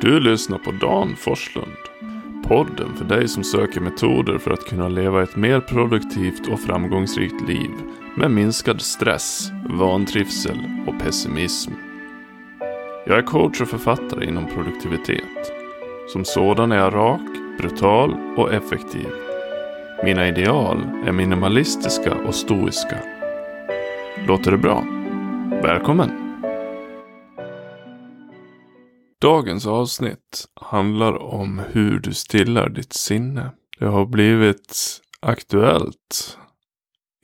Du lyssnar på Dan Forslund. Podden för dig som söker metoder för att kunna leva ett mer produktivt och framgångsrikt liv med minskad stress, vantrivsel och pessimism. Jag är coach och författare inom produktivitet. Som sådan är jag rak, brutal och effektiv. Mina ideal är minimalistiska och stoiska. Låter det bra? Välkommen! Dagens avsnitt handlar om hur du stillar ditt sinne. Det har blivit aktuellt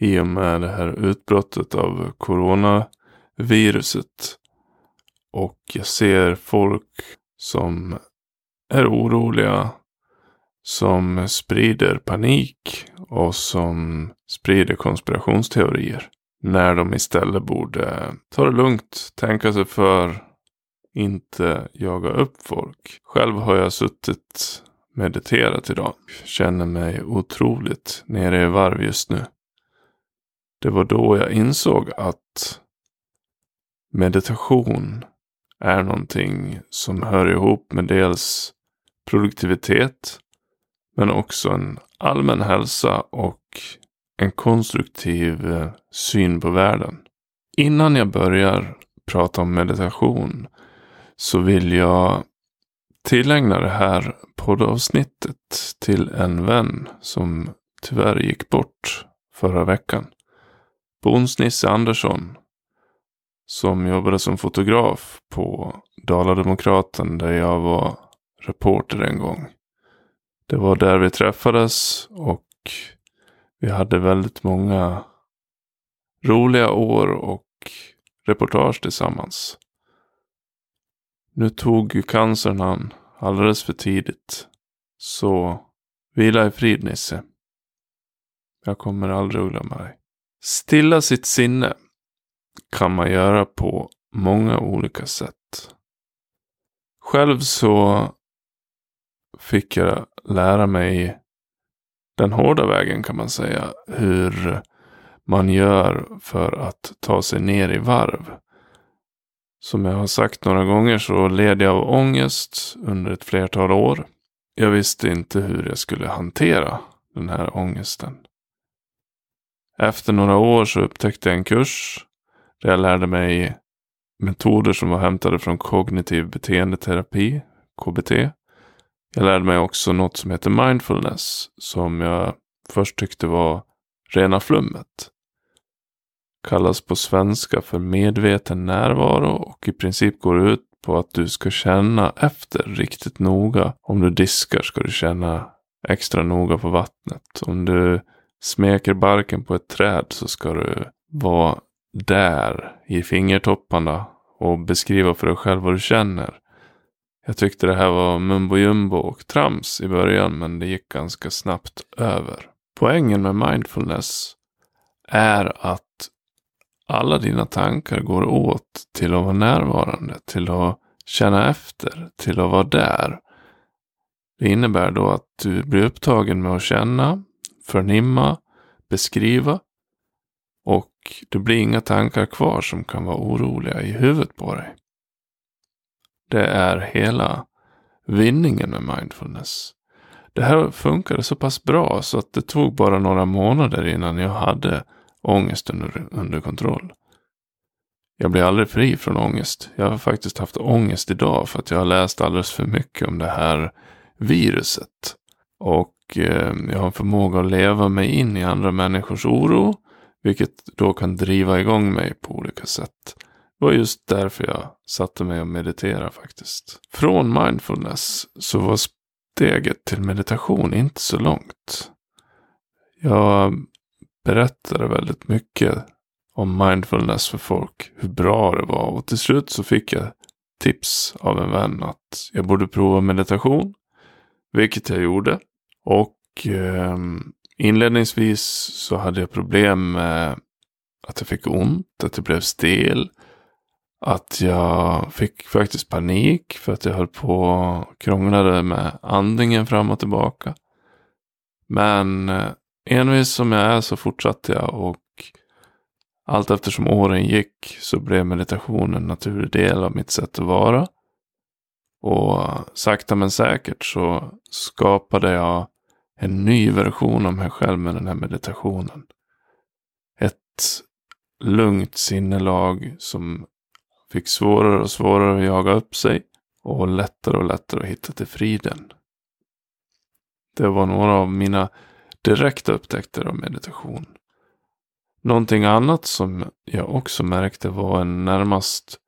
i och med det här utbrottet av coronaviruset. Och jag ser folk som är oroliga, som sprider panik och som sprider konspirationsteorier. När de istället borde ta det lugnt, tänka sig för, inte jaga upp folk. Själv har jag suttit mediterat idag. Känner mig otroligt nere i varv just nu. Det var då jag insåg att meditation är någonting som hör ihop med dels produktivitet men också en allmän hälsa och en konstruktiv syn på världen. Innan jag börjar prata om meditation så vill jag tillägna det här poddavsnittet till en vän som tyvärr gick bort förra veckan. Bons-Nisse Andersson som jobbade som fotograf på Dala-Demokraten där jag var reporter en gång. Det var där vi träffades och vi hade väldigt många roliga år och reportage tillsammans. Nu tog ju cancern han alldeles för tidigt. Så vila i frid Nisse. Jag kommer aldrig att glömma dig. Stilla sitt sinne kan man göra på många olika sätt. Själv så fick jag lära mig den hårda vägen kan man säga. Hur man gör för att ta sig ner i varv. Som jag har sagt några gånger så led jag av ångest under ett flertal år. Jag visste inte hur jag skulle hantera den här ångesten. Efter några år så upptäckte jag en kurs där jag lärde mig metoder som var hämtade från kognitiv beteendeterapi, KBT. Jag lärde mig också något som heter mindfulness som jag först tyckte var rena flummet kallas på svenska för medveten närvaro och i princip går ut på att du ska känna efter riktigt noga. Om du diskar ska du känna extra noga på vattnet. Om du smeker barken på ett träd så ska du vara där i fingertopparna och beskriva för dig själv vad du känner. Jag tyckte det här var mumbo jumbo och trams i början men det gick ganska snabbt över. Poängen med mindfulness är att alla dina tankar går åt till att vara närvarande, till att känna efter, till att vara där. Det innebär då att du blir upptagen med att känna, förnimma, beskriva och det blir inga tankar kvar som kan vara oroliga i huvudet på dig. Det är hela vinningen med mindfulness. Det här funkade så pass bra så att det tog bara några månader innan jag hade ångesten under, under kontroll. Jag blir aldrig fri från ångest. Jag har faktiskt haft ångest idag för att jag har läst alldeles för mycket om det här viruset. Och eh, jag har en förmåga att leva mig in i andra människors oro. Vilket då kan driva igång mig på olika sätt. Det var just därför jag satte mig och mediterade faktiskt. Från mindfulness så var steget till meditation inte så långt. Jag berättade väldigt mycket om mindfulness för folk. Hur bra det var. Och till slut så fick jag tips av en vän att jag borde prova meditation. Vilket jag gjorde. Och eh, inledningsvis så hade jag problem med att jag fick ont, att jag blev stel. Att jag fick faktiskt panik för att jag höll på och krånglade med andningen fram och tillbaka. Men eh, envis som jag är så fortsatte jag och allt eftersom åren gick så blev meditation en naturlig del av mitt sätt att vara. Och sakta men säkert så skapade jag en ny version av mig själv med den här meditationen. Ett lugnt sinnelag som fick svårare och svårare att jaga upp sig och lättare och lättare att hitta till friden. Det var några av mina direkta upptäckter av meditation. Någonting annat som jag också märkte var en närmast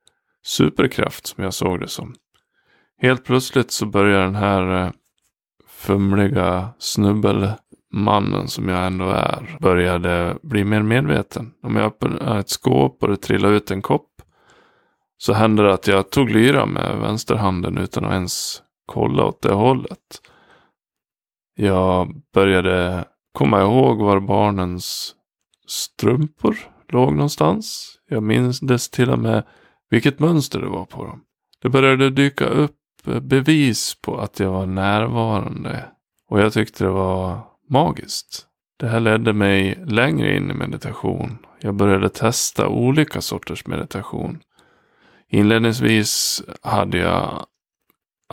superkraft som jag såg det som. Helt plötsligt så börjar den här eh, fumliga snubbelmannen som jag ändå är började bli mer medveten. Om jag öppnar ett skåp och det trillar ut en kopp så hände det att jag tog lyra med vänsterhanden utan att ens kolla åt det hållet. Jag började komma ihåg var barnens strumpor låg någonstans. Jag minns till och med vilket mönster det var på dem. Det började dyka upp bevis på att jag var närvarande. Och jag tyckte det var magiskt. Det här ledde mig längre in i meditation. Jag började testa olika sorters meditation. Inledningsvis hade jag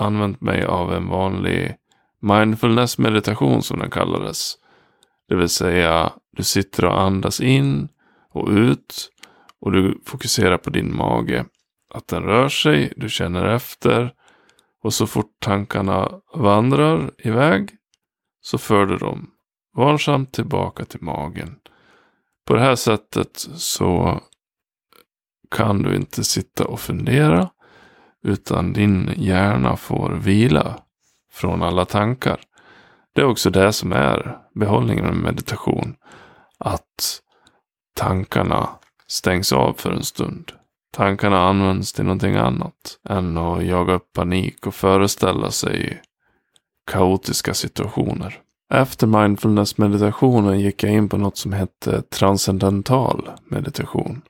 använt mig av en vanlig mindfulness meditation som den kallades. Det vill säga du sitter och andas in och ut och du fokuserar på din mage. Att den rör sig, du känner efter och så fort tankarna vandrar iväg så för du dem varsamt tillbaka till magen. På det här sättet så kan du inte sitta och fundera utan din hjärna får vila från alla tankar. Det är också det som är behållningen med meditation. Att tankarna stängs av för en stund. Tankarna används till någonting annat än att jaga upp panik och föreställa sig kaotiska situationer. Efter mindfulness-meditationen gick jag in på något som hette transcendental meditation.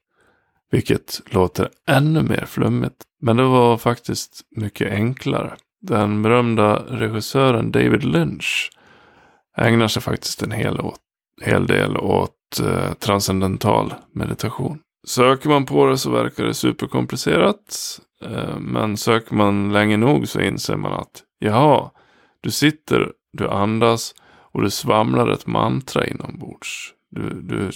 Vilket låter ännu mer flummigt. Men det var faktiskt mycket enklare. Den berömda regissören David Lynch ägnar sig faktiskt en hel, åt, hel del åt eh, transcendental meditation. Söker man på det så verkar det superkomplicerat. Eh, men söker man länge nog så inser man att jaha, du sitter, du andas och du svamlar ett mantra inombords. Du, du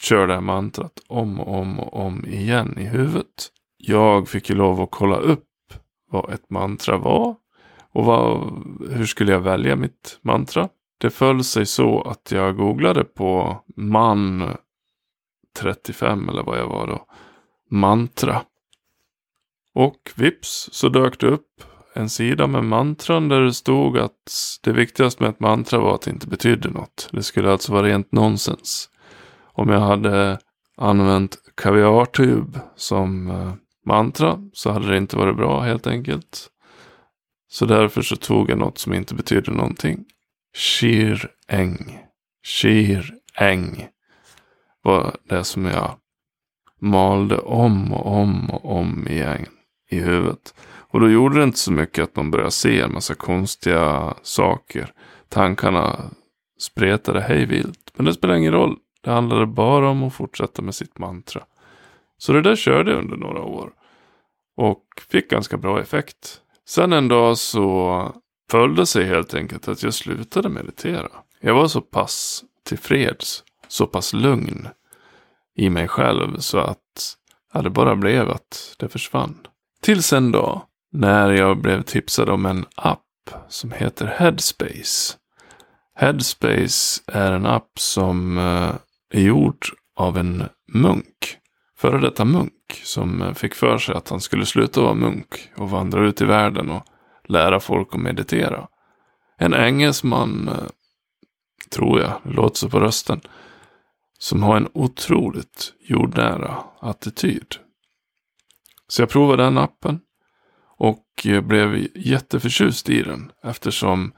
kör det här mantrat om och om och om igen i huvudet. Jag fick ju lov att kolla upp vad ett mantra var. Och vad, hur skulle jag välja mitt mantra? Det föll sig så att jag googlade på man 35 eller vad jag var då. Mantra. Och vips så dök det upp en sida med mantran där det stod att det viktigaste med ett mantra var att det inte betydde något. Det skulle alltså vara rent nonsens. Om jag hade använt kaviartub som eh, mantra så hade det inte varit bra helt enkelt. Så därför så tog jag något som inte betyder någonting. Shir eng. Shir eng. var det som jag malde om och om och om igen i huvudet. Och då gjorde det inte så mycket att man började se en massa konstiga saker. Tankarna spretade hejvilt. Men det spelar ingen roll. Det handlade bara om att fortsätta med sitt mantra. Så det där körde jag under några år. Och fick ganska bra effekt. Sen en dag så följde sig helt enkelt att jag slutade meditera. Jag var så pass tillfreds, så pass lugn i mig själv så att ja, det bara blev att det försvann. Tills en dag när jag blev tipsad om en app som heter Headspace. Headspace är en app som eh, är gjord av en munk. Före detta munk som eh, fick för sig att han skulle sluta vara munk och vandra ut i världen och lära folk att meditera. En engelsman, eh, tror jag, det låter så på rösten, som har en otroligt jordnära attityd. Så jag provade den appen och eh, blev jätteförtjust i den eftersom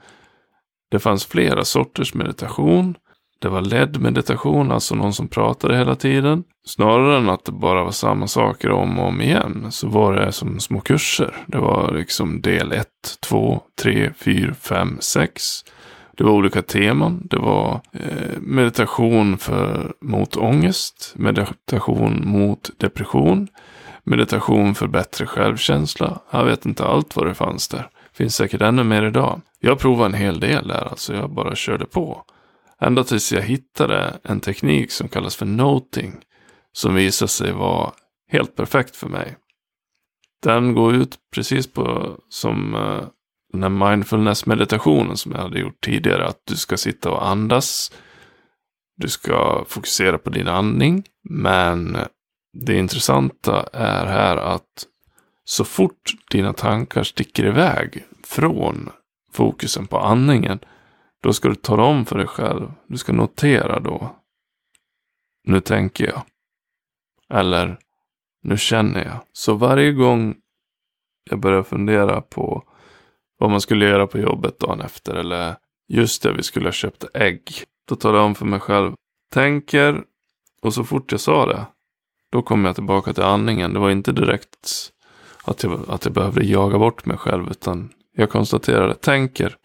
det fanns flera sorters meditation. Det var ledd meditation, alltså någon som pratade hela tiden. Snarare än att det bara var samma saker om och om igen så var det som små kurser. Det var liksom del 1, 2, 3, 4, 5, 6. Det var olika teman. Det var eh, meditation för, mot ångest, meditation mot depression, meditation för bättre självkänsla. Jag vet inte allt vad det fanns där. Finns säkert ännu mer idag. Jag provade en hel del där, alltså jag bara körde på. Ända tills jag hittade en teknik som kallas för noting. Som visade sig vara helt perfekt för mig. Den går ut precis på som eh, den här mindfulness-meditationen som jag hade gjort tidigare. Att du ska sitta och andas. Du ska fokusera på din andning. Men det intressanta är här att så fort dina tankar sticker iväg från fokusen på andningen. Då ska du tala om för dig själv. Du ska notera då. Nu tänker jag. Eller nu känner jag. Så varje gång jag börjar fundera på vad man skulle göra på jobbet dagen efter. Eller just det, vi skulle ha köpt ägg. Då talar jag om för mig själv. Tänker. Och så fort jag sa det. Då kom jag tillbaka till andningen. Det var inte direkt att jag, att jag behövde jaga bort mig själv. Utan jag konstaterade, tänker.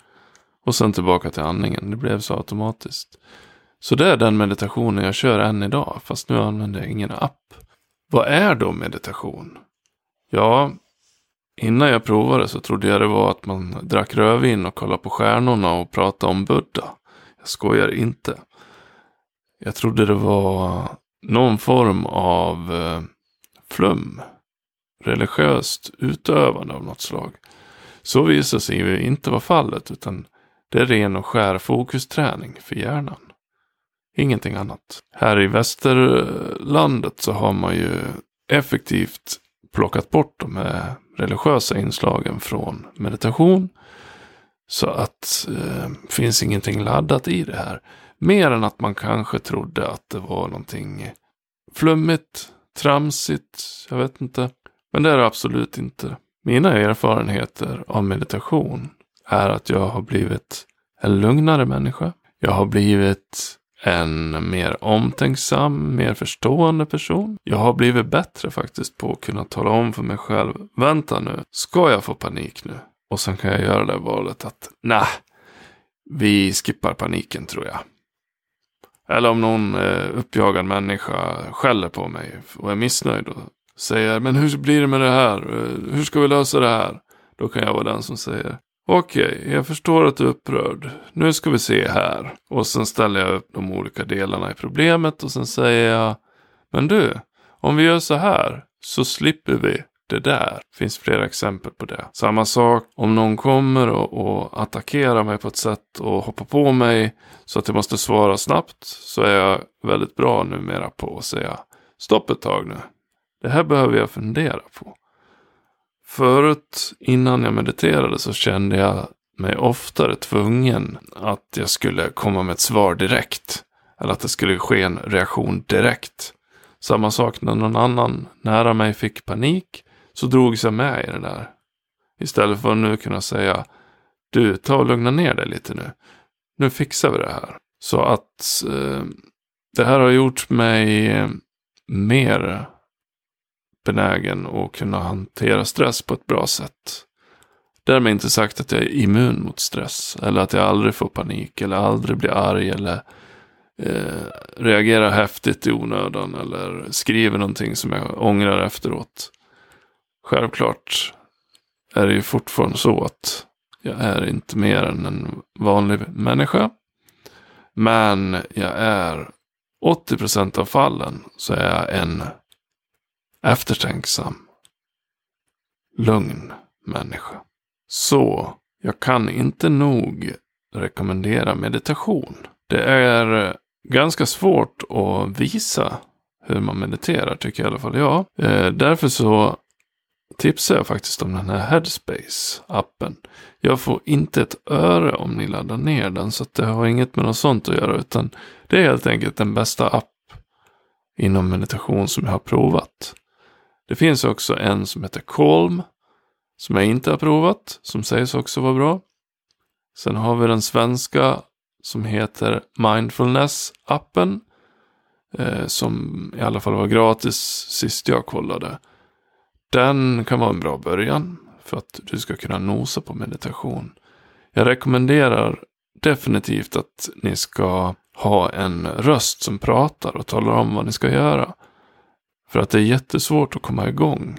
Och sen tillbaka till andningen. Det blev så automatiskt. Så det är den meditationen jag kör än idag. Fast nu använder jag ingen app. Vad är då meditation? Ja, innan jag provade så trodde jag det var att man drack rödvin och kollade på stjärnorna och pratade om Buddha. Jag skojar inte. Jag trodde det var någon form av eh, flum. Religiöst utövande av något slag. Så visade sig ju inte vara fallet utan det är ren och skär fokusträning för hjärnan. Ingenting annat. Här i västerlandet så har man ju effektivt plockat bort de här religiösa inslagen från meditation. Så att eh, finns ingenting laddat i det här. Mer än att man kanske trodde att det var någonting flummigt, tramsigt, jag vet inte. Men det är det absolut inte. Mina erfarenheter av meditation är att jag har blivit en lugnare människa. Jag har blivit en mer omtänksam, mer förstående person. Jag har blivit bättre faktiskt på att kunna tala om för mig själv. Vänta nu, ska jag få panik nu? Och sen kan jag göra det valet att nej, vi skippar paniken tror jag. Eller om någon eh, uppjagad människa skäller på mig och är missnöjd och säger men hur blir det med det här? Eh, hur ska vi lösa det här? Då kan jag vara den som säger Okej, okay, jag förstår att du är upprörd. Nu ska vi se här. Och sen ställer jag upp de olika delarna i problemet och sen säger jag. Men du, om vi gör så här så slipper vi det där. Det finns flera exempel på det. Samma sak om någon kommer och, och attackerar mig på ett sätt och hoppar på mig så att jag måste svara snabbt. Så är jag väldigt bra numera på att säga stopp ett tag nu. Det här behöver jag fundera på. Förut, innan jag mediterade, så kände jag mig oftare tvungen att jag skulle komma med ett svar direkt. Eller att det skulle ske en reaktion direkt. Samma sak när någon annan nära mig fick panik, så drogs jag med i det där. Istället för att nu kunna säga, du, ta och lugna ner dig lite nu. Nu fixar vi det här. Så att eh, det här har gjort mig eh, mer benägen att kunna hantera stress på ett bra sätt. Därmed inte sagt att jag är immun mot stress. Eller att jag aldrig får panik. Eller aldrig blir arg. Eller eh, reagerar häftigt i onödan. Eller skriver någonting som jag ångrar efteråt. Självklart är det ju fortfarande så att jag är inte mer än en vanlig människa. Men jag är 80% av fallen så är jag en eftertänksam, lugn människa. Så jag kan inte nog rekommendera meditation. Det är ganska svårt att visa hur man mediterar tycker jag i alla fall jag. Eh, därför så tipsar jag faktiskt om den här Headspace-appen. Jag får inte ett öre om ni laddar ner den så det har inget med något sånt att göra utan det är helt enkelt den bästa app inom meditation som jag har provat. Det finns också en som heter Calm. Som jag inte har provat. Som sägs också vara bra. Sen har vi den svenska som heter Mindfulness-appen. Eh, som i alla fall var gratis sist jag kollade. Den kan vara en bra början. För att du ska kunna nosa på meditation. Jag rekommenderar definitivt att ni ska ha en röst som pratar och talar om vad ni ska göra. För att det är jättesvårt att komma igång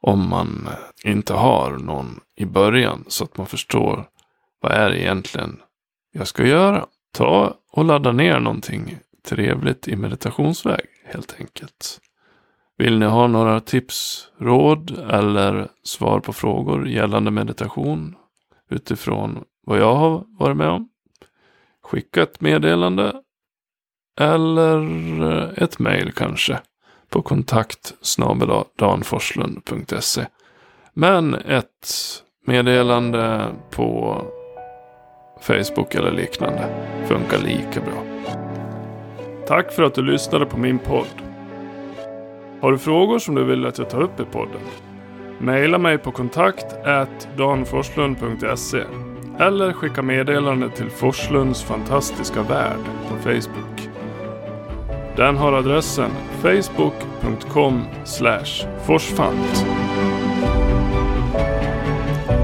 om man inte har någon i början så att man förstår vad är det egentligen jag ska göra. Ta och ladda ner någonting trevligt i meditationsväg helt enkelt. Vill ni ha några tips, råd eller svar på frågor gällande meditation utifrån vad jag har varit med om? Skicka ett meddelande eller ett mejl kanske på kontakt danforslund.se. Men ett meddelande på Facebook eller liknande funkar lika bra. Tack för att du lyssnade på min podd. Har du frågor som du vill att jag tar upp i podden? Maila mig på kontakt danforslund.se eller skicka meddelande till Forslunds fantastiska värld på Facebook. Den har adressen facebook.com forsfant.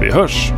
Vi hörs!